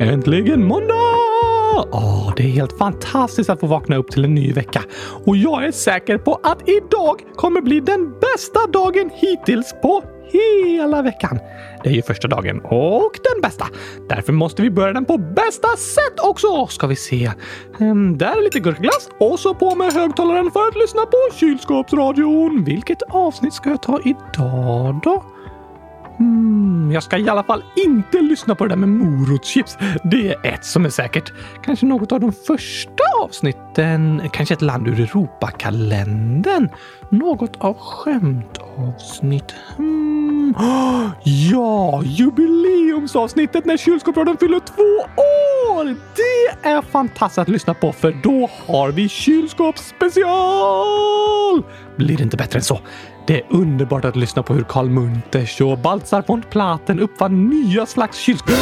Äntligen måndag! Åh, det är helt fantastiskt att få vakna upp till en ny vecka. Och jag är säker på att idag kommer bli den bästa dagen hittills på hela veckan. Det är ju första dagen och den bästa. Därför måste vi börja den på bästa sätt också. Ska vi se. Um, där är lite gurkglass och så på med högtalaren för att lyssna på kylskåpsradion. Vilket avsnitt ska jag ta idag då? Mm, jag ska i alla fall inte lyssna på det där med morotschips. Det är ett som är säkert. Kanske något av de första avsnitten. Kanske ett land ur Europakalendern. Något av skämtavsnitt. Mm. Ja, jubileumsavsnittet när kylskåpsradion fyller två år! Det är fantastiskt att lyssna på för då har vi kylskåpsspecial! Blir det inte bättre än så? Det är underbart att lyssna på hur Karl Munters och Baltzar von Platen uppfann nya slags kylskåp.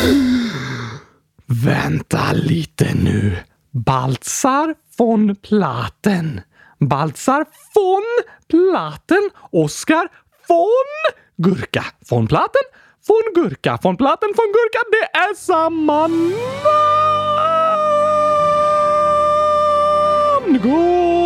Vänta lite nu. Baltzar von Platen. Baltzar von Platen. Oskar von Gurka. Von Platen. Von Gurka. Von Platen. Von Gurka. Det är samma namn! Gå!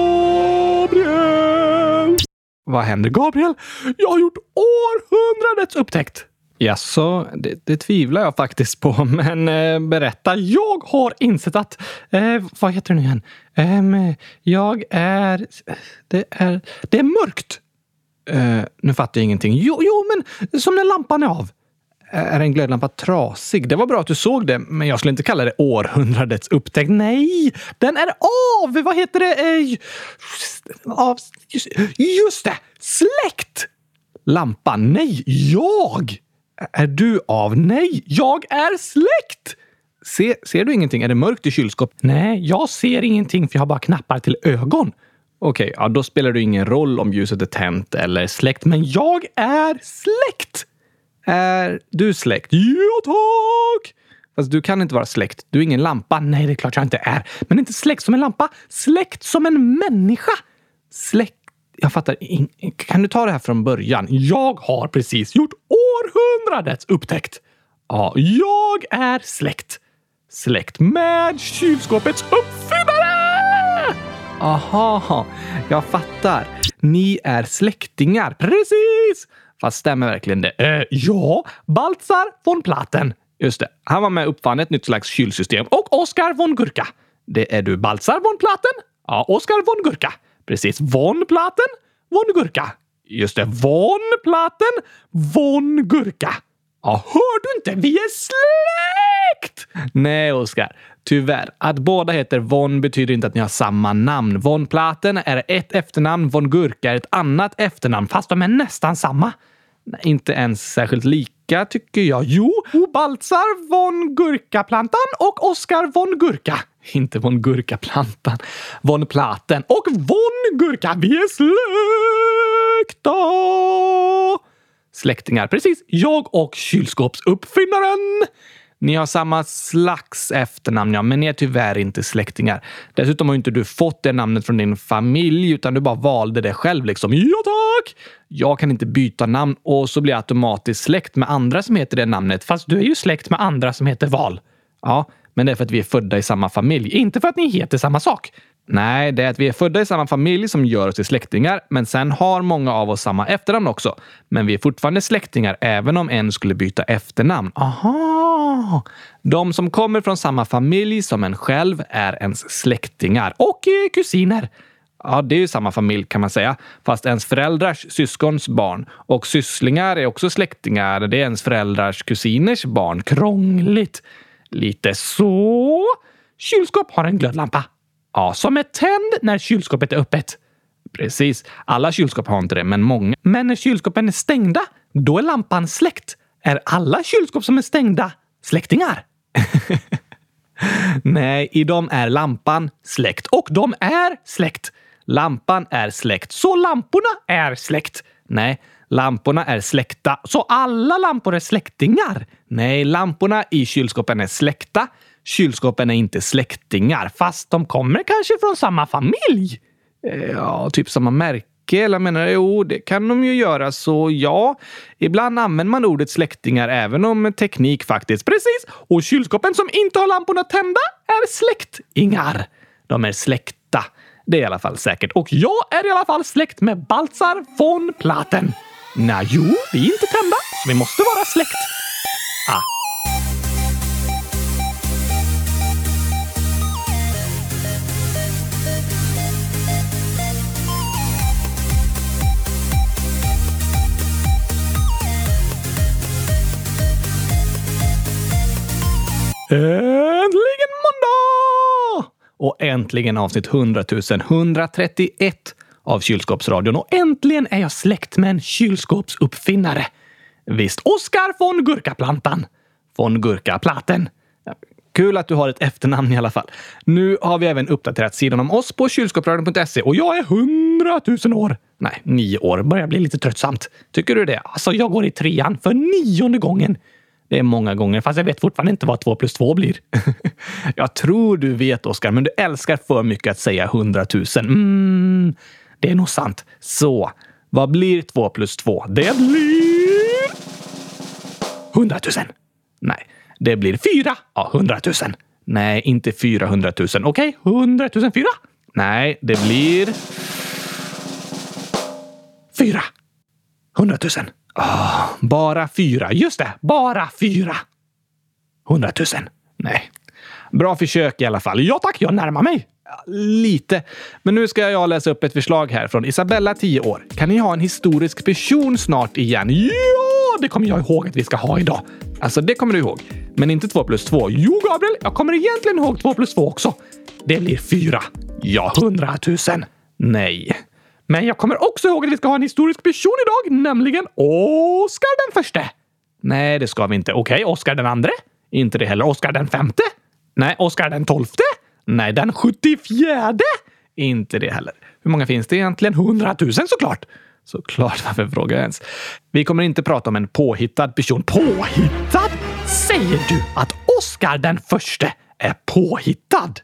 Vad händer Gabriel? Jag har gjort århundradets upptäckt! Jaså, det, det tvivlar jag faktiskt på, men eh, berätta. Jag har insett att... Eh, vad heter det nu igen? Eh, jag är... Det är... Det är mörkt! Eh, nu fattar jag ingenting. Jo, jo, men som när lampan är av. Är en glödlampa trasig? Det var bra att du såg det, men jag skulle inte kalla det århundradets upptäckt. Nej, den är av! Vad heter det? Av... Just, det! Släckt! Lampan? Nej, jag! Är du av? Nej, jag är släckt! Se, ser du ingenting? Är det mörkt i kylskåpet? Nej, jag ser ingenting för jag har bara knappar till ögon. Okej, okay, ja, då spelar det ingen roll om ljuset är tänt eller släckt, men jag är släckt! Är du släckt? Ja, tack! Fast du kan inte vara släckt. Du är ingen lampa. Nej, det är klart jag inte är. Men inte släckt som en lampa. Släckt som en människa. Släckt jag fattar. Kan du ta det här från början? Jag har precis gjort århundradets upptäckt. Ja, jag är släkt. Släkt med kylskåpets uppfinnare! Aha, jag fattar. Ni är släktingar. Precis! Fast stämmer verkligen det? Eh, ja, Baltzar von Platen. Just det. Han var med och uppfann ett nytt slags kylsystem. Och Oskar von Gurka. Det är du Baltzar von Platen? Ja, Oskar von Gurka. Precis. Von Platen, von Gurka. Just det. Von Platen, von Gurka. Ja, hör du inte? Vi är släkt! Nej, Oskar. Tyvärr. Att båda heter Von betyder inte att ni har samma namn. Von Platen är ett efternamn, Von Gurka är ett annat efternamn, fast de är nästan samma. Nej, inte ens särskilt lika, tycker jag. Jo, Baltzar von Gurkaplantan och Oskar von Gurka. Inte von Gurkaplantan. Von Platen och von Gurka. Vi är släkta! Släktingar, precis. Jag och kylskåpsuppfinnaren. Ni har samma slags efternamn, ja, men ni är tyvärr inte släktingar. Dessutom har inte du fått det namnet från din familj, utan du bara valde det själv. Liksom. Ja, tack! Jag kan inte byta namn och så blir jag automatiskt släkt med andra som heter det namnet. Fast du är ju släkt med andra som heter Val. Ja, men det är för att vi är födda i samma familj, inte för att ni heter samma sak. Nej, det är att vi är födda i samma familj som gör oss till släktingar, men sen har många av oss samma efternamn också. Men vi är fortfarande släktingar även om en skulle byta efternamn. Aha! De som kommer från samma familj som en själv är ens släktingar och eh, kusiner. Ja, det är ju samma familj kan man säga, fast ens föräldrars syskons barn. Och sysslingar är också släktingar. Det är ens föräldrars kusiners barn. Krångligt. Lite så. Kylskåp har en glödlampa. Ja, som är tänd när kylskåpet är öppet. Precis. Alla kylskåp har inte det, men många. Men när kylskåpen är stängda, då är lampan släckt. Är alla kylskåp som är stängda släktingar? Nej, i dem är lampan släckt. Och de är släckt. Lampan är släckt, så lamporna är släckt. Nej, lamporna är släckta, så alla lampor är släktingar. Nej, lamporna i kylskåpen är släckta. Kylskåpen är inte släktingar, fast de kommer kanske från samma familj. Eh, ja, typ samma märke eller jag menar, jo, det kan de ju göra, så ja. Ibland använder man ordet släktingar även om teknik faktiskt. Precis! Och kylskåpen som inte har lamporna tända är släktingar. De är släkta. Det är i alla fall säkert. Och jag är i alla fall släkt med Baltzar von Platen. Nej, jo, vi är inte tända, så vi måste vara släkt. Ah. Äntligen måndag! Och äntligen avsnitt 100 131 av Kylskåpsradion. Och äntligen är jag släkt med en kylskåpsuppfinnare. Visst, Oskar von Gurkaplantan. Von Gurkaplaten. Kul att du har ett efternamn i alla fall. Nu har vi även uppdaterat sidan om oss på kylskåpsradion.se och jag är 100 000 år. Nej, nio år. Börjar bli lite tröttsamt. Tycker du det? Alltså, jag går i trean för nionde gången. Det är många gånger, fast jag vet fortfarande inte vad två plus två blir. jag tror du vet, Oskar, men du älskar för mycket att säga hundratusen. Mm, det är nog sant. Så, vad blir två plus två? Det blir... Hundratusen. Nej, det blir fyra. Ja, hundratusen. Nej, inte fyrahundratusen. Okej, okay, hundratusen fyra. Nej, det blir... Fyra. Hundratusen. Oh, bara fyra. Just det, bara fyra. Hundratusen. Nej. Bra försök i alla fall. Ja tack, jag närmar mig. Lite. Men nu ska jag läsa upp ett förslag här från Isabella, 10 år. Kan ni ha en historisk person snart igen? Ja, det kommer jag ihåg att vi ska ha idag. Alltså, det kommer du ihåg. Men inte 2 plus 2. Jo, Gabriel, jag kommer egentligen ihåg 2 plus 2 också. Det blir 4. Ja, 100 000. Nej. Men jag kommer också ihåg att vi ska ha en historisk person idag, nämligen Oscar den förste. Nej, det ska vi inte. Okej, okay, Oscar den andre? Inte det heller. Oscar den femte? Nej, Oscar den tolfte? Nej, den sjuttiofjärde? Inte det heller. Hur många finns det egentligen? Hundratusen såklart! Såklart, varför frågar jag ens? Vi kommer inte prata om en påhittad person. Påhittad? Säger du att Oscar den förste är påhittad?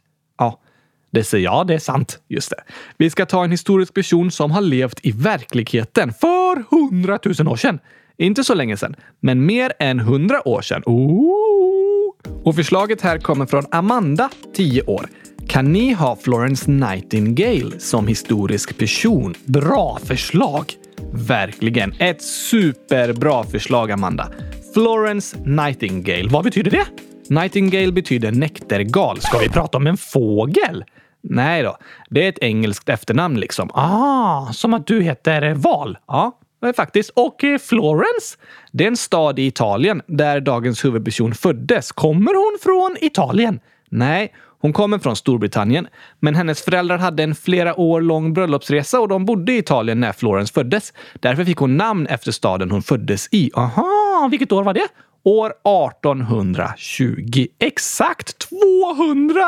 Det säger jag, det är sant. Just det. Vi ska ta en historisk person som har levt i verkligheten för hundratusen år sedan. Inte så länge sedan, men mer än hundra år sedan. Ooh. Och förslaget här kommer från Amanda, 10 år. Kan ni ha Florence Nightingale som historisk person? Bra förslag! Verkligen. Ett superbra förslag, Amanda. Florence Nightingale. Vad betyder det? Nightingale betyder näktergal. Ska vi prata om en fågel? Nej då, det är ett engelskt efternamn liksom. Ah, som att du heter Val. Ja, eh, faktiskt. Och eh, Florence, det är en stad i Italien där dagens huvudperson föddes. Kommer hon från Italien? Nej, hon kommer från Storbritannien. Men hennes föräldrar hade en flera år lång bröllopsresa och de bodde i Italien när Florence föddes. Därför fick hon namn efter staden hon föddes i. Aha, vilket år var det? År 1820. Exakt 200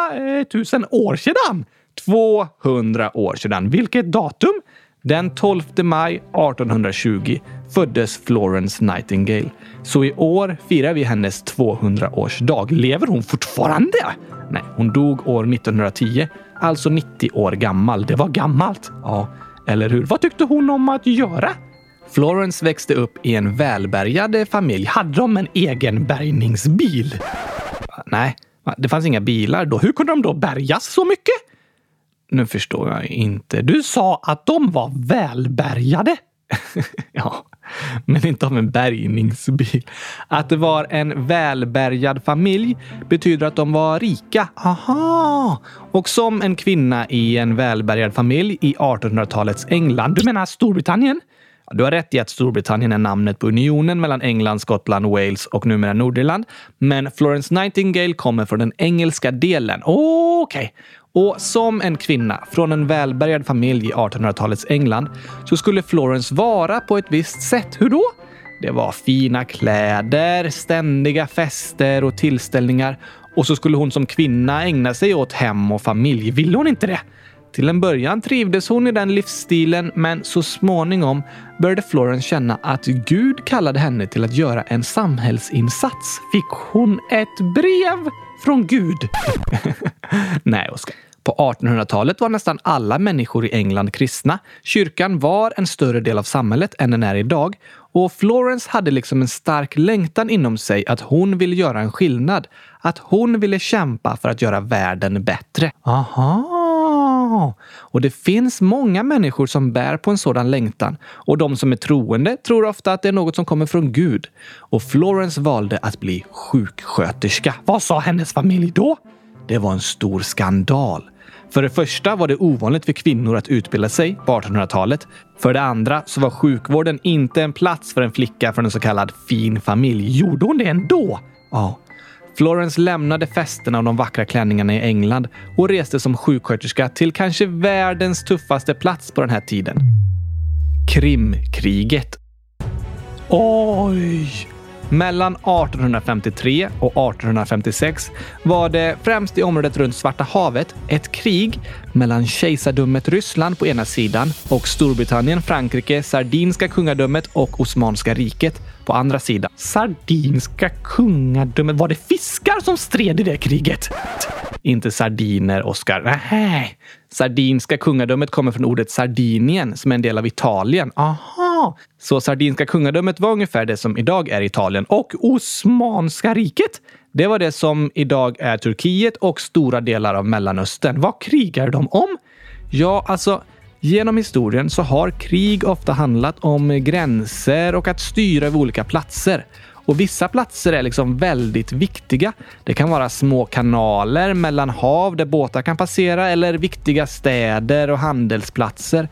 000 eh, år sedan! 200 år sedan. Vilket datum? Den 12 maj 1820 föddes Florence Nightingale. Så i år firar vi hennes 200-årsdag. Lever hon fortfarande? Nej, hon dog år 1910, alltså 90 år gammal. Det var gammalt. Ja, eller hur? Vad tyckte hon om att göra? Florence växte upp i en välbärgad familj. Hade de en egen bärgningsbil? Nej, det fanns inga bilar då. Hur kunde de då bärgas så mycket? Nu förstår jag inte. Du sa att de var välbärgade. ja, men inte av en bärgningsbil. Att det var en välbärgad familj betyder att de var rika. Aha! Och som en kvinna i en välbärgad familj i 1800-talets England. Du menar Storbritannien? Du har rätt i att Storbritannien är namnet på unionen mellan England, Skottland, Wales och numera Nordirland. Men Florence Nightingale kommer från den engelska delen. Okej. Okay. Och som en kvinna från en välbärgad familj i 1800-talets England så skulle Florence vara på ett visst sätt. Hur då? Det var fina kläder, ständiga fester och tillställningar. Och så skulle hon som kvinna ägna sig åt hem och familj. Ville hon inte det? Till en början trivdes hon i den livsstilen, men så småningom började Florence känna att Gud kallade henne till att göra en samhällsinsats. Fick hon ett brev från Gud? Nej, Oskar. På 1800-talet var nästan alla människor i England kristna. Kyrkan var en större del av samhället än den är idag. Och Florence hade liksom en stark längtan inom sig att hon ville göra en skillnad. Att hon ville kämpa för att göra världen bättre. Aha! Och det finns många människor som bär på en sådan längtan. Och de som är troende tror ofta att det är något som kommer från Gud. Och Florence valde att bli sjuksköterska. Vad sa hennes familj då? Det var en stor skandal. För det första var det ovanligt för kvinnor att utbilda sig på 1800-talet. För det andra så var sjukvården inte en plats för en flicka från en så kallad fin familj. Gjorde hon det ändå? Ja. Florence lämnade festerna och de vackra klänningarna i England och reste som sjuksköterska till kanske världens tuffaste plats på den här tiden. Krimkriget. Oj! Mellan 1853 och 1856 var det främst i området runt Svarta havet ett krig mellan kejsardömet Ryssland på ena sidan och Storbritannien, Frankrike, Sardinska kungadömet och Osmanska riket på andra sidan. Sardinska kungadömet? Var det fiskar som stred i det kriget? Inte sardiner, Oskar. Nej. Sardinska kungadömet kommer från ordet Sardinien som är en del av Italien. Aha! Så Sardinska kungadömet var ungefär det som idag är Italien. Och Osmanska riket? Det var det som idag är Turkiet och stora delar av Mellanöstern. Vad krigar de om? Ja, alltså Genom historien så har krig ofta handlat om gränser och att styra över olika platser. Och vissa platser är liksom väldigt viktiga. Det kan vara små kanaler mellan hav där båtar kan passera eller viktiga städer och handelsplatser.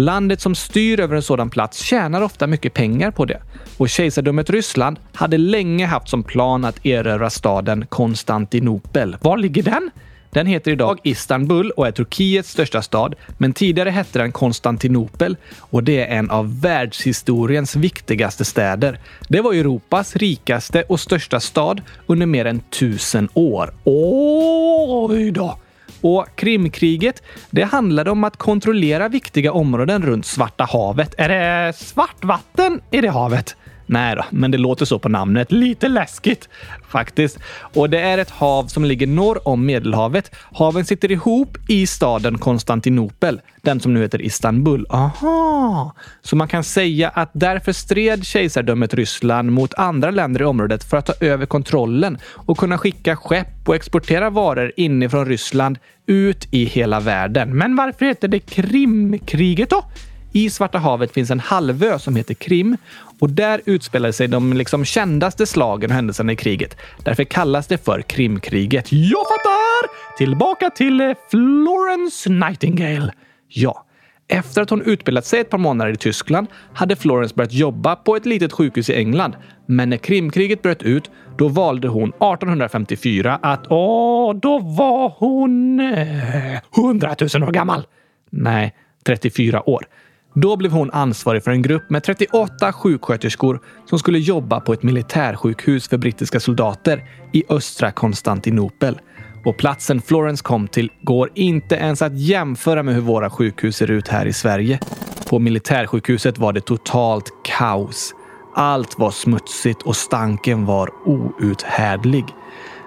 Landet som styr över en sådan plats tjänar ofta mycket pengar på det. Och kejsardömet Ryssland hade länge haft som plan att erövra staden Konstantinopel. Var ligger den? Den heter idag Istanbul och är Turkiets största stad, men tidigare hette den Konstantinopel och det är en av världshistoriens viktigaste städer. Det var Europas rikaste och största stad under mer än tusen år. Oj då! Och Krimkriget, det handlade om att kontrollera viktiga områden runt Svarta havet. Är det svartvatten i det havet? Nej då, men det låter så på namnet. Lite läskigt faktiskt. Och det är ett hav som ligger norr om Medelhavet. Haven sitter ihop i staden Konstantinopel, den som nu heter Istanbul. Aha! Så man kan säga att därför stred kejsardömet Ryssland mot andra länder i området för att ta över kontrollen och kunna skicka skepp och exportera varor inifrån Ryssland ut i hela världen. Men varför heter det Krimkriget då? I Svarta havet finns en halvö som heter Krim och där utspelar sig de liksom kändaste slagen och händelserna i kriget. Därför kallas det för Krimkriget. Jag fattar! Tillbaka till eh, Florence Nightingale. Ja, efter att hon utbildat sig ett par månader i Tyskland hade Florence börjat jobba på ett litet sjukhus i England. Men när Krimkriget bröt ut, då valde hon 1854 att... Åh, då var hon... Eh, 100 000 år gammal! Nej, 34 år. Då blev hon ansvarig för en grupp med 38 sjuksköterskor som skulle jobba på ett militärsjukhus för brittiska soldater i östra Konstantinopel. Och platsen Florence kom till går inte ens att jämföra med hur våra sjukhus ser ut här i Sverige. På militärsjukhuset var det totalt kaos. Allt var smutsigt och stanken var outhärdlig.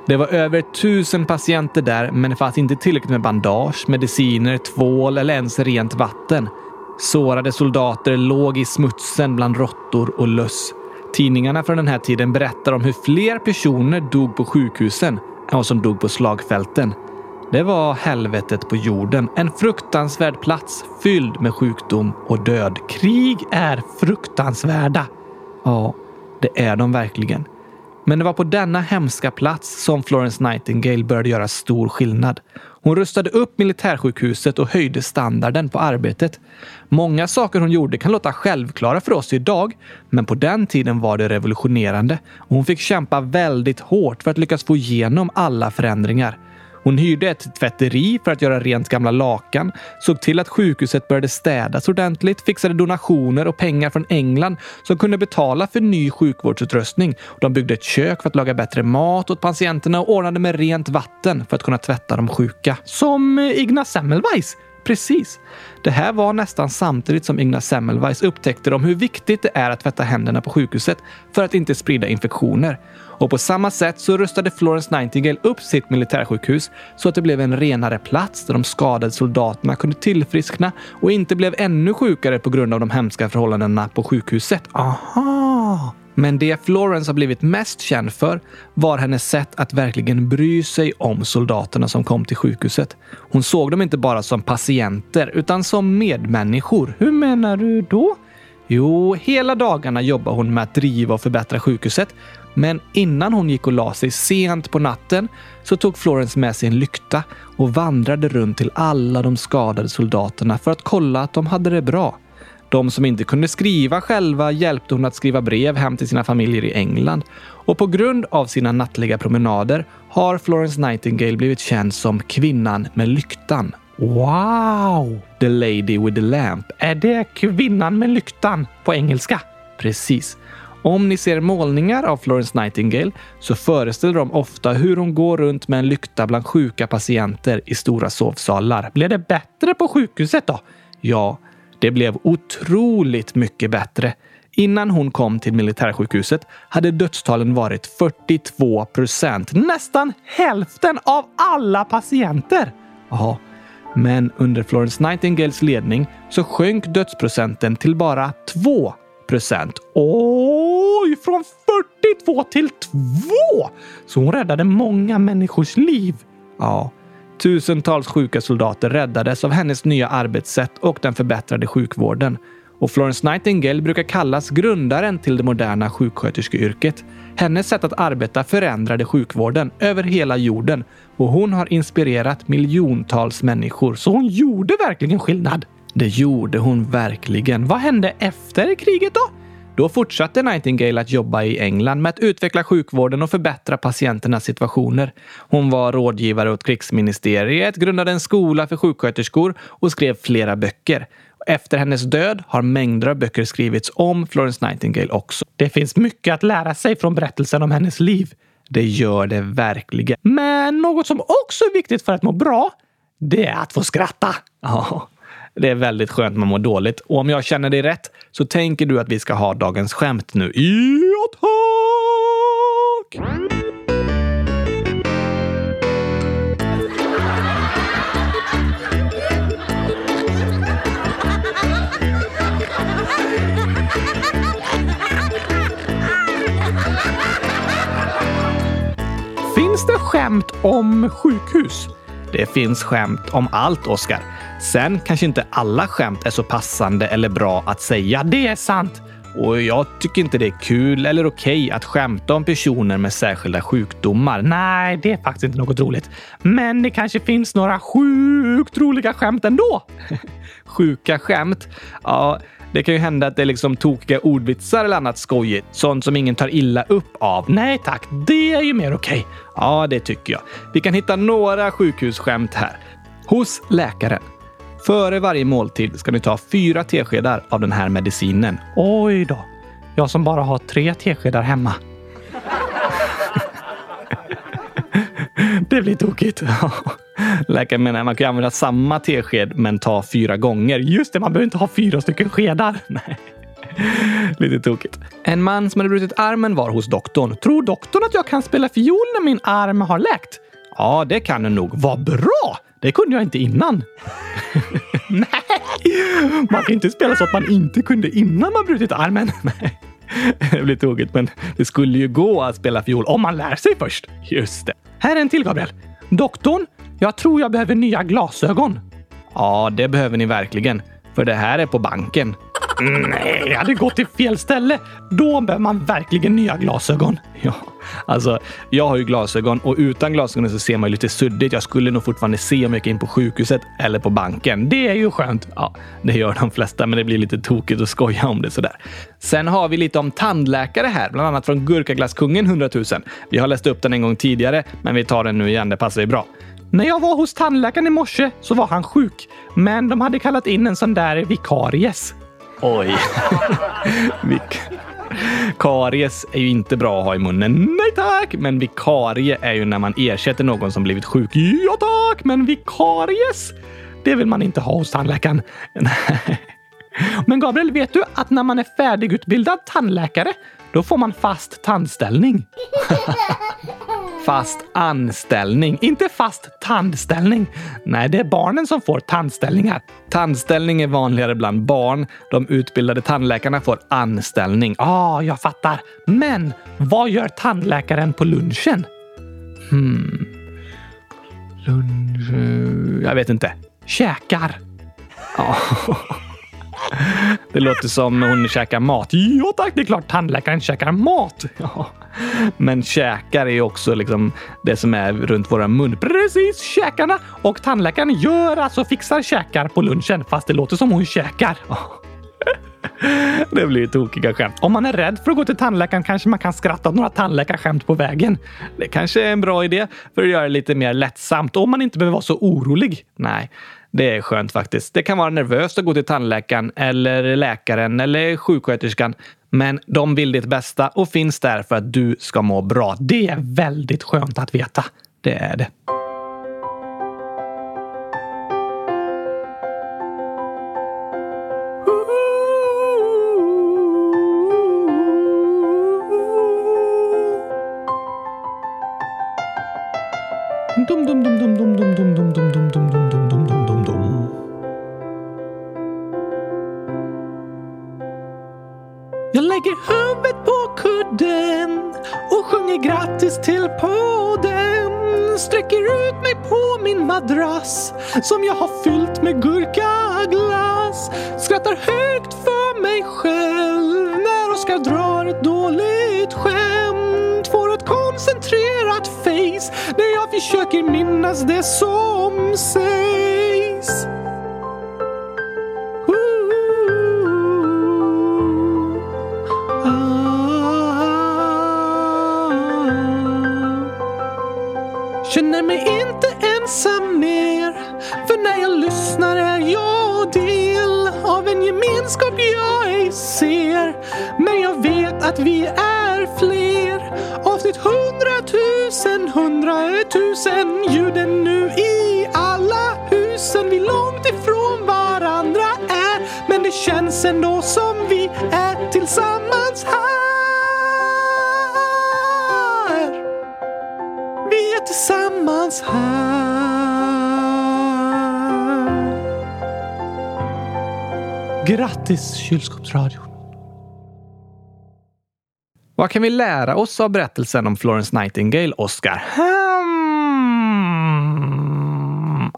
Det var över tusen patienter där, men det fanns inte tillräckligt med bandage, mediciner, tvål eller ens rent vatten. Sårade soldater låg i smutsen bland råttor och löss. Tidningarna från den här tiden berättar om hur fler personer dog på sjukhusen än vad som dog på slagfälten. Det var helvetet på jorden. En fruktansvärd plats fylld med sjukdom och död. Krig är fruktansvärda. Ja, det är de verkligen. Men det var på denna hemska plats som Florence Nightingale började göra stor skillnad. Hon rustade upp militärsjukhuset och höjde standarden på arbetet. Många saker hon gjorde kan låta självklara för oss idag, men på den tiden var det revolutionerande. Och hon fick kämpa väldigt hårt för att lyckas få igenom alla förändringar. Hon hyrde ett tvätteri för att göra rent gamla lakan, såg till att sjukhuset började städas ordentligt, fixade donationer och pengar från England som kunde betala för ny sjukvårdsutrustning. De byggde ett kök för att laga bättre mat åt patienterna och ordnade med rent vatten för att kunna tvätta de sjuka. Som eh, Ignaz Semmelweis Precis. Det här var nästan samtidigt som Ignaz Semmelweis upptäckte om hur viktigt det är att tvätta händerna på sjukhuset för att inte sprida infektioner. Och på samma sätt så rustade Florence Nightingale upp sitt militärsjukhus så att det blev en renare plats där de skadade soldaterna kunde tillfriskna och inte blev ännu sjukare på grund av de hemska förhållandena på sjukhuset. Aha! Men det Florence har blivit mest känd för var hennes sätt att verkligen bry sig om soldaterna som kom till sjukhuset. Hon såg dem inte bara som patienter utan som medmänniskor. Hur menar du då? Jo, hela dagarna jobbar hon med att driva och förbättra sjukhuset. Men innan hon gick och la sig sent på natten så tog Florence med sig en lykta och vandrade runt till alla de skadade soldaterna för att kolla att de hade det bra. De som inte kunde skriva själva hjälpte hon att skriva brev hem till sina familjer i England. Och på grund av sina nattliga promenader har Florence Nightingale blivit känd som kvinnan med lyktan. Wow! The lady with the lamp. Är det kvinnan med lyktan på engelska? Precis. Om ni ser målningar av Florence Nightingale så föreställer de ofta hur hon går runt med en lykta bland sjuka patienter i stora sovsalar. Blev det bättre på sjukhuset då? Ja, det blev otroligt mycket bättre. Innan hon kom till militärsjukhuset hade dödstalen varit 42 procent. Nästan hälften av alla patienter! Ja, men under Florence Nightingales ledning så sjönk dödsprocenten till bara 2 procent. Oj, från 42 till 2! Så hon räddade många människors liv. Ja, Tusentals sjuka soldater räddades av hennes nya arbetssätt och den förbättrade sjukvården. Och Florence Nightingale brukar kallas grundaren till det moderna sjuksköterskeyrket. Hennes sätt att arbeta förändrade sjukvården över hela jorden och hon har inspirerat miljontals människor. Så hon gjorde verkligen skillnad. Det gjorde hon verkligen. Vad hände efter kriget då? Då fortsatte Nightingale att jobba i England med att utveckla sjukvården och förbättra patienternas situationer. Hon var rådgivare åt krigsministeriet, grundade en skola för sjuksköterskor och skrev flera böcker. Efter hennes död har mängder av böcker skrivits om Florence Nightingale också. Det finns mycket att lära sig från berättelsen om hennes liv. Det gör det verkligen. Men något som också är viktigt för att må bra, det är att få skratta. Ja, det är väldigt skönt när man mår dåligt. Och om jag känner dig rätt så tänker du att vi ska ha dagens skämt nu. Ja, tack! Finns det skämt om sjukhus? Det finns skämt om allt, Oskar. Sen kanske inte alla skämt är så passande eller bra att säga. Det är sant! Och jag tycker inte det är kul eller okej att skämta om personer med särskilda sjukdomar. Nej, det är faktiskt inte något roligt. Men det kanske finns några sjukt roliga skämt ändå. Sjuka skämt? Ja, det kan ju hända att det är liksom tokiga ordvitsar eller annat skojigt. Sånt som ingen tar illa upp av. Nej tack, det är ju mer okej. Ja, det tycker jag. Vi kan hitta några sjukhusskämt här. Hos läkaren. Före varje måltid ska ni ta fyra teskedar av den här medicinen. Oj då! Jag som bara har tre teskedar hemma. det blir tokigt. Läkaren menar att man kan använda samma tesked men ta fyra gånger. Just det, man behöver inte ha fyra stycken skedar. Nej. Lite tokigt. En man som hade brutit armen var hos doktorn. Tror doktorn att jag kan spela fiol när min arm har läkt? Ja, det kan du nog. Vad bra! Det kunde jag inte innan. Nej, man kan inte spela så att man inte kunde innan man brutit armen. Nej. Det blir tokigt, men det skulle ju gå att spela fiol om man lär sig först. Just det. Här är en till, Gabriel. Doktorn, jag tror jag behöver nya glasögon. Ja, det behöver ni verkligen. För det här är på banken. Mm, nej, jag hade gått till fel ställe. Då behöver man verkligen nya glasögon. Ja, alltså, jag har ju glasögon och utan glasögonen så ser man ju lite suddigt. Jag skulle nog fortfarande se om jag gick in på sjukhuset eller på banken. Det är ju skönt. Ja, det gör de flesta, men det blir lite tokigt att skoja om det sådär. Sen har vi lite om tandläkare här, bland annat från Gurkaglasskungen 100 000. Vi har läst upp den en gång tidigare, men vi tar den nu igen. Det passar ju bra. När jag var hos tandläkaren i morse så var han sjuk, men de hade kallat in en sån där vikaries. Oj. Vik Karies är ju inte bra att ha i munnen. Nej tack! Men vikarie är ju när man ersätter någon som blivit sjuk. Ja tack! Men vikaries? det vill man inte ha hos tandläkaren. Men Gabriel, vet du att när man är färdigutbildad tandläkare, då får man fast tandställning. fast anställning, inte fast tandställning. Nej, det är barnen som får tandställningar. Tandställning är vanligare bland barn. De utbildade tandläkarna får anställning. Ja, ah, jag fattar. Men vad gör tandläkaren på lunchen? Hmm. Lunch... Jag vet inte. Käkar. Ja. Det låter som hon käkar mat. Ja tack, det är klart tandläkaren käkar mat. Ja. Men käkar är också liksom det som är runt våra mun. Precis, käkarna! Och tandläkaren gör alltså fixar käkar på lunchen, fast det låter som hon käkar. Det blir tokiga skämt. Om man är rädd för att gå till tandläkaren kanske man kan skratta åt några tandläkarskämt på vägen. Det kanske är en bra idé för att göra det lite mer lättsamt om man inte behöver vara så orolig. Nej, det är skönt faktiskt. Det kan vara nervöst att gå till tandläkaren eller läkaren eller sjuksköterskan. Men de vill ditt bästa och finns där för att du ska må bra. Det är väldigt skönt att veta. Det är det. Som jag har fyllt med gurkaglass. Skrattar högt för mig själv när Oskar drar ett dåligt skämt. Får ett koncentrerat face när jag försöker minnas det som sägs. Ser Men jag vet att vi är fler. Avsnitt hundratusen, hundratusen Ljuden nu i alla husen. Vi långt ifrån varandra är Men det känns ändå som vi är tillsammans här. Vi är tillsammans här. Grattis kylskåpsradion. Vad kan vi lära oss av berättelsen om Florence Nightingale, Oscar? Hmm,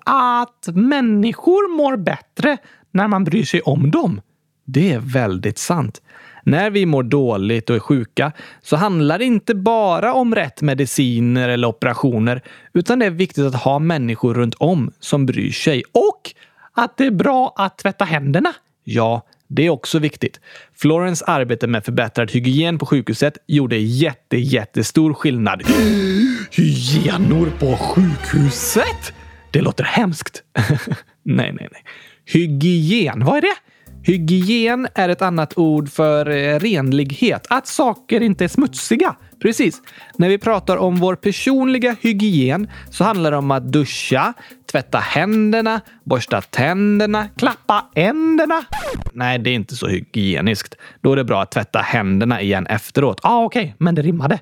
att människor mår bättre när man bryr sig om dem. Det är väldigt sant. När vi mår dåligt och är sjuka så handlar det inte bara om rätt mediciner eller operationer, utan det är viktigt att ha människor runt om som bryr sig. Och att det är bra att tvätta händerna. Ja, det är också viktigt. Florence arbete med förbättrad hygien på sjukhuset gjorde jätte, jättestor skillnad. Hygienor på sjukhuset? Det låter hemskt. nej, nej, nej. Hygien, vad är det? Hygien är ett annat ord för eh, renlighet. Att saker inte är smutsiga. Precis. När vi pratar om vår personliga hygien så handlar det om att duscha, tvätta händerna, borsta tänderna, klappa änderna. Nej, det är inte så hygieniskt. Då är det bra att tvätta händerna igen efteråt. Ja, ah, okej, okay. men det rimmade.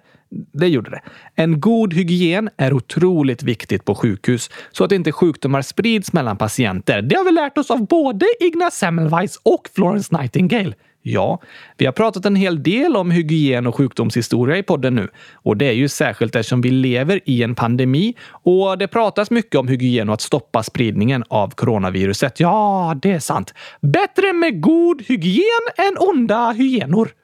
Det gjorde det. En god hygien är otroligt viktigt på sjukhus så att inte sjukdomar sprids mellan patienter. Det har vi lärt oss av både Ignaz Semmelweis och Florence Nightingale. Ja, vi har pratat en hel del om hygien och sjukdomshistoria i podden nu. Och det är ju särskilt eftersom vi lever i en pandemi och det pratas mycket om hygien och att stoppa spridningen av coronaviruset. Ja, det är sant. Bättre med god hygien än onda hyenor.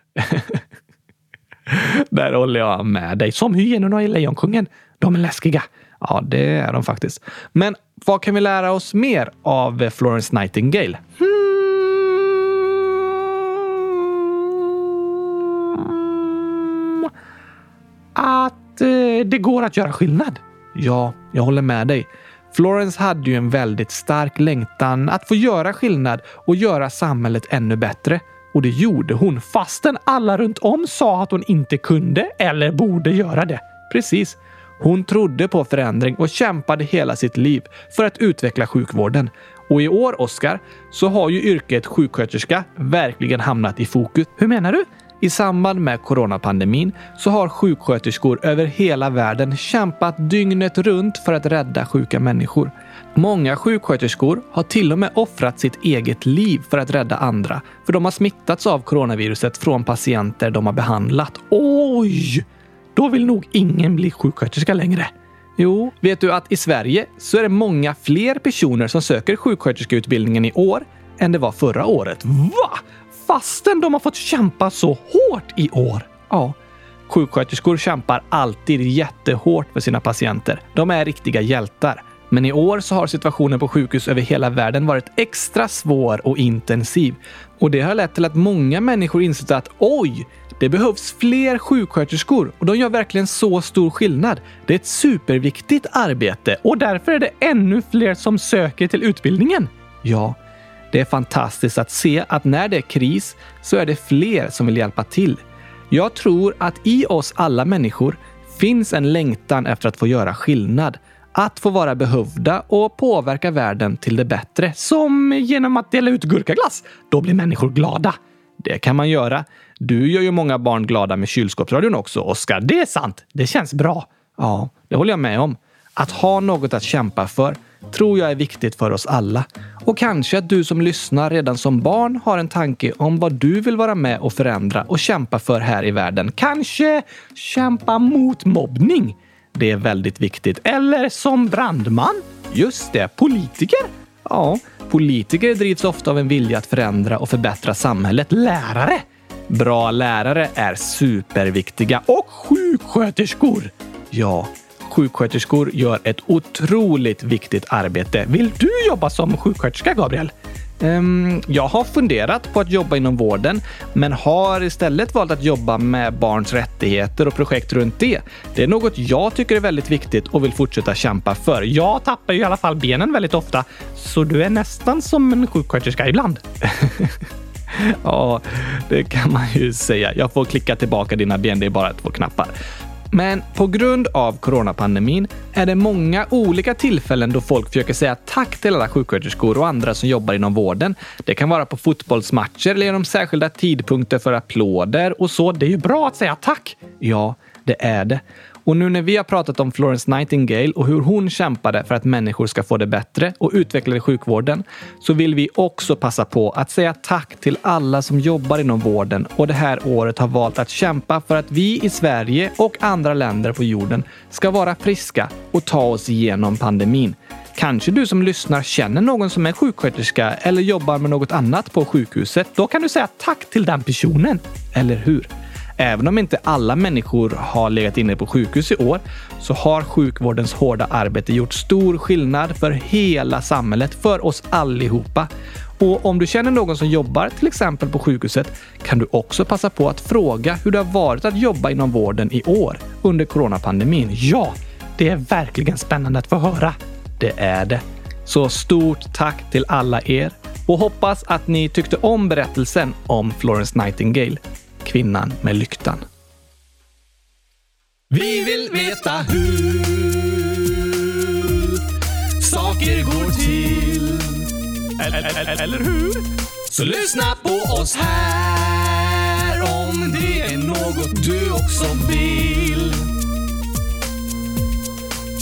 Där håller jag med dig. Som hyenorna i Lejonkungen. De är läskiga. Ja, det är de faktiskt. Men vad kan vi lära oss mer av Florence Nightingale? Hmm. Att eh, det går att göra skillnad. Ja, jag håller med dig. Florence hade ju en väldigt stark längtan att få göra skillnad och göra samhället ännu bättre. Och det gjorde hon fastän alla runt om sa att hon inte kunde eller borde göra det. Precis. Hon trodde på förändring och kämpade hela sitt liv för att utveckla sjukvården. Och i år, Oskar, så har ju yrket sjuksköterska verkligen hamnat i fokus. Hur menar du? I samband med coronapandemin så har sjuksköterskor över hela världen kämpat dygnet runt för att rädda sjuka människor. Många sjuksköterskor har till och med offrat sitt eget liv för att rädda andra, för de har smittats av coronaviruset från patienter de har behandlat. Oj! Då vill nog ingen bli sjuksköterska längre. Jo, vet du att i Sverige så är det många fler personer som söker sjuksköterskeutbildningen i år än det var förra året. Va? Fastän de har fått kämpa så hårt i år? Ja. Sjuksköterskor kämpar alltid jättehårt för sina patienter. De är riktiga hjältar. Men i år så har situationen på sjukhus över hela världen varit extra svår och intensiv. Och det har lett till att många människor insett att oj, det behövs fler sjuksköterskor och de gör verkligen så stor skillnad. Det är ett superviktigt arbete och därför är det ännu fler som söker till utbildningen. Ja, det är fantastiskt att se att när det är kris så är det fler som vill hjälpa till. Jag tror att i oss alla människor finns en längtan efter att få göra skillnad. Att få vara behövda och påverka världen till det bättre. Som genom att dela ut gurkaglass. Då blir människor glada. Det kan man göra. Du gör ju många barn glada med kylskåpsradion också, Oskar. Det är sant. Det känns bra. Ja, det håller jag med om. Att ha något att kämpa för tror jag är viktigt för oss alla. Och kanske att du som lyssnar redan som barn har en tanke om vad du vill vara med och förändra och kämpa för här i världen. Kanske kämpa mot mobbning. Det är väldigt viktigt. Eller som brandman. Just det, politiker. Ja, politiker drivs ofta av en vilja att förändra och förbättra samhället. Lärare. Bra lärare är superviktiga. Och sjuksköterskor. Ja, sjuksköterskor gör ett otroligt viktigt arbete. Vill du jobba som sjuksköterska, Gabriel? Um, jag har funderat på att jobba inom vården, men har istället valt att jobba med barns rättigheter och projekt runt det. Det är något jag tycker är väldigt viktigt och vill fortsätta kämpa för. Jag tappar ju i alla fall benen väldigt ofta, så du är nästan som en sjuksköterska ibland. ja, det kan man ju säga. Jag får klicka tillbaka dina ben. Det är bara två knappar. Men på grund av coronapandemin är det många olika tillfällen då folk försöker säga tack till alla sjuksköterskor och andra som jobbar inom vården. Det kan vara på fotbollsmatcher eller genom särskilda tidpunkter för applåder och så. Det är ju bra att säga tack. Ja, det är det. Och nu när vi har pratat om Florence Nightingale och hur hon kämpade för att människor ska få det bättre och utvecklade sjukvården så vill vi också passa på att säga tack till alla som jobbar inom vården och det här året har valt att kämpa för att vi i Sverige och andra länder på jorden ska vara friska och ta oss igenom pandemin. Kanske du som lyssnar känner någon som är sjuksköterska eller jobbar med något annat på sjukhuset. Då kan du säga tack till den personen. Eller hur? Även om inte alla människor har legat inne på sjukhus i år så har sjukvårdens hårda arbete gjort stor skillnad för hela samhället, för oss allihopa. Och om du känner någon som jobbar till exempel på sjukhuset kan du också passa på att fråga hur det har varit att jobba inom vården i år under coronapandemin. Ja, det är verkligen spännande att få höra. Det är det. Så stort tack till alla er och hoppas att ni tyckte om berättelsen om Florence Nightingale kvinnan med lyktan. Vi vill veta hur saker går till. Eller, eller hur? Så lyssna på oss här om det är något du också vill.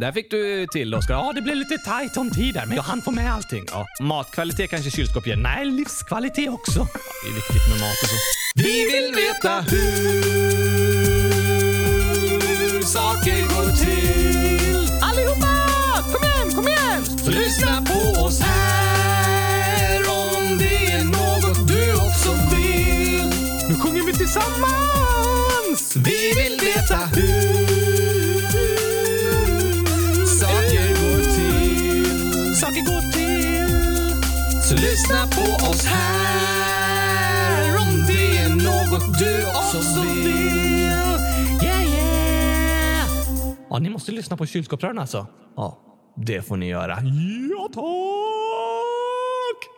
Där fick du till Oskar. Ja, det blev lite tajt om tid där, men jag hann få med allting. Ja, matkvalitet kanske kylskåp ger. Nej, livskvalitet också. Ja, Det är viktigt med mat och så. Vi vill veta hur saker går till. Allihopa! Kom igen, kom igen! Så lyssna på oss här du också vill. Yeah, yeah. Ja, ni måste lyssna på kylskåpsrören alltså. Ja, det får ni göra. Ja, tack!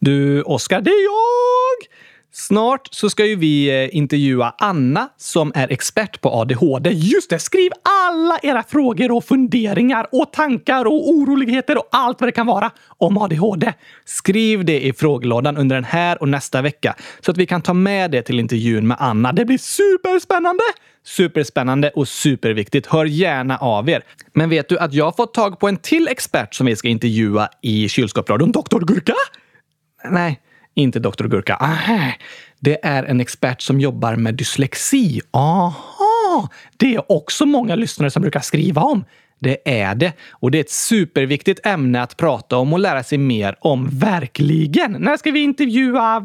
Du, Oskar, det är jag! Snart så ska ju vi eh, intervjua Anna som är expert på ADHD. Just det! Skriv alla era frågor och funderingar och tankar och oroligheter och allt vad det kan vara om ADHD. Skriv det i frågelådan under den här och nästa vecka så att vi kan ta med det till intervjun med Anna. Det blir superspännande! Superspännande och superviktigt. Hör gärna av er. Men vet du att jag har fått tag på en till expert som vi ska intervjua i kylskåpsradion? Doktor Gurka? Nej, inte Dr. Gurka. Aha. Det är en expert som jobbar med dyslexi. Aha! Det är också många lyssnare som brukar skriva om. Det är det. Och det är ett superviktigt ämne att prata om och lära sig mer om, verkligen. När ska vi intervjua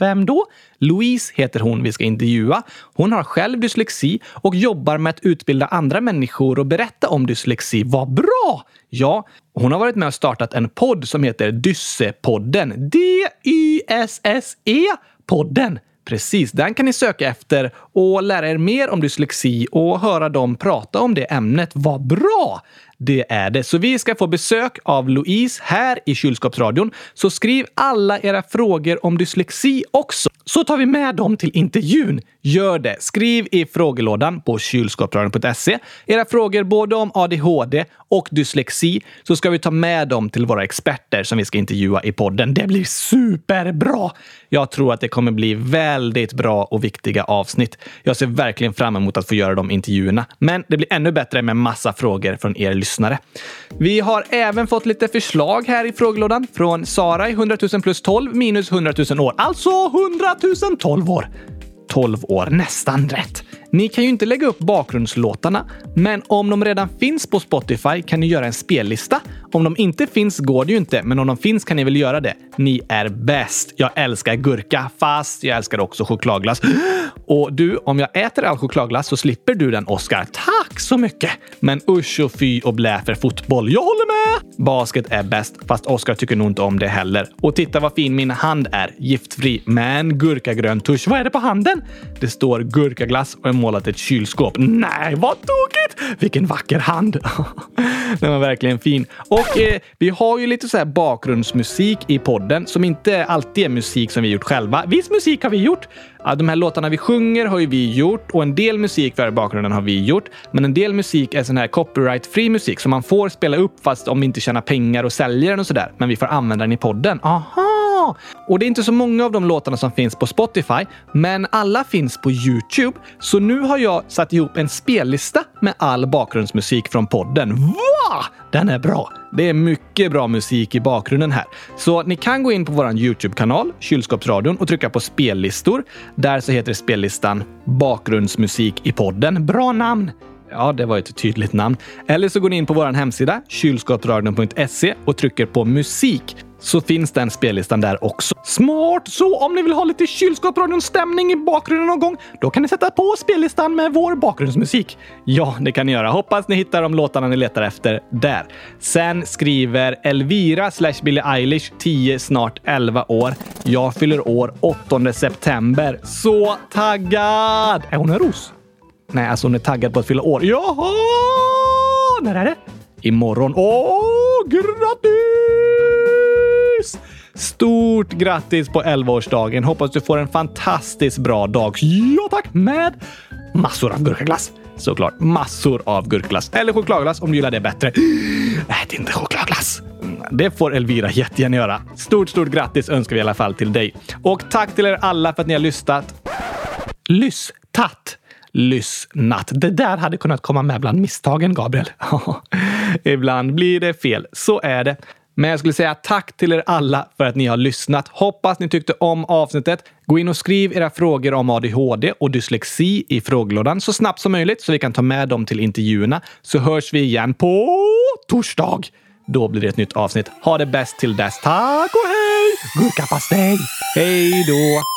vem då? Louise heter hon vi ska intervjua. Hon har själv dyslexi och jobbar med att utbilda andra människor och berätta om dyslexi. Vad bra! Ja, hon har varit med och startat en podd som heter Dyssepodden. D-Y-S-S-E-podden. Precis, den kan ni söka efter och lära er mer om dyslexi och höra dem prata om det ämnet. Vad bra! Det är det. Så vi ska få besök av Louise här i kylskåpsradion. Så skriv alla era frågor om dyslexi också, så tar vi med dem till intervjun. Gör det! Skriv i frågelådan på kylskåpsradion.se era frågor både om ADHD och dyslexi så ska vi ta med dem till våra experter som vi ska intervjua i podden. Det blir superbra! Jag tror att det kommer bli väldigt bra och viktiga avsnitt. Jag ser verkligen fram emot att få göra de intervjuerna. Men det blir ännu bättre med massa frågor från er lyssnare. Vi har även fått lite förslag här i frågelådan från Sara i 100 000 plus 12 minus 100 000 år. Alltså 100 000 12 år. 12 år, nästan rätt. Ni kan ju inte lägga upp bakgrundslåtarna, men om de redan finns på Spotify kan ni göra en spellista. Om de inte finns går det ju inte, men om de finns kan ni väl göra det. Ni är bäst. Jag älskar gurka, fast jag älskar också chokladglass. Och du, om jag äter all chokladglass så slipper du den, Oscar. Tack så mycket! Men usch och fy och blä för fotboll. Jag håller med! Basket är bäst, fast Oscar tycker nog inte om det heller. Och titta vad fin min hand är. Giftfri, men gurkagrön tusch. Vad är det på handen? Det står gurkaglass och är målat ett kylskåp. Nej, vad tokigt! Vilken vacker hand! Den var verkligen fin. Och eh, vi har ju lite så här bakgrundsmusik i podden som inte alltid är musik som vi gjort själva. Viss musik har vi gjort. Ja, de här låtarna vi sjunger har ju vi gjort och en del musik för bakgrunden har vi gjort. Men en del musik är sån här copyright-fri musik som man får spela upp fast om vi inte tjänar pengar och säljer den och sådär. Men vi får använda den i podden. Aha! Och det är inte så många av de låtarna som finns på Spotify, men alla finns på Youtube. Så nu har jag satt ihop en spellista med all bakgrundsmusik från podden. Va? Den är bra! Det är mycket bra musik i bakgrunden här. Så ni kan gå in på vår Youtube-kanal, Kylskåpsradion, och trycka på spellistor. Där så heter spellistan Bakgrundsmusik i podden. Bra namn! Ja, det var ett tydligt namn. Eller så går ni in på vår hemsida, kylskåpsradion.se och trycker på musik så finns den spellistan där också. Smart! Så om ni vill ha lite kylskåpsradions stämning i bakgrunden någon gång, då kan ni sätta på spellistan med vår bakgrundsmusik. Ja, det kan ni göra. Hoppas ni hittar de låtarna ni letar efter där. Sen skriver Elvira slash Billie Eilish 10 snart 11 år. Jag fyller år 8 september. Så taggad! Är hon en ros? Nej, alltså hon är taggad på att fylla år. Jaha! När är det? Imorgon. Åh, grattis! Stort grattis på 11-årsdagen. Hoppas du får en fantastiskt bra dag. Ja tack! Med massor av gurkaglass. Såklart massor av gurkglass. Eller chokladglass om du gillar det bättre. Ät inte chokladglass! Det får Elvira jättegärna göra. Stort, stort grattis önskar vi i alla fall till dig. Och tack till er alla för att ni har lyssnat. Lysstat! lyssnat. Det där hade kunnat komma med bland misstagen, Gabriel. Ibland blir det fel. Så är det. Men jag skulle säga tack till er alla för att ni har lyssnat. Hoppas ni tyckte om avsnittet. Gå in och skriv era frågor om ADHD och dyslexi i frågelådan så snabbt som möjligt så vi kan ta med dem till intervjuerna. Så hörs vi igen på torsdag. Då blir det ett nytt avsnitt. Ha det bäst till dess. Tack och hej! Gurkapastej! Hej då!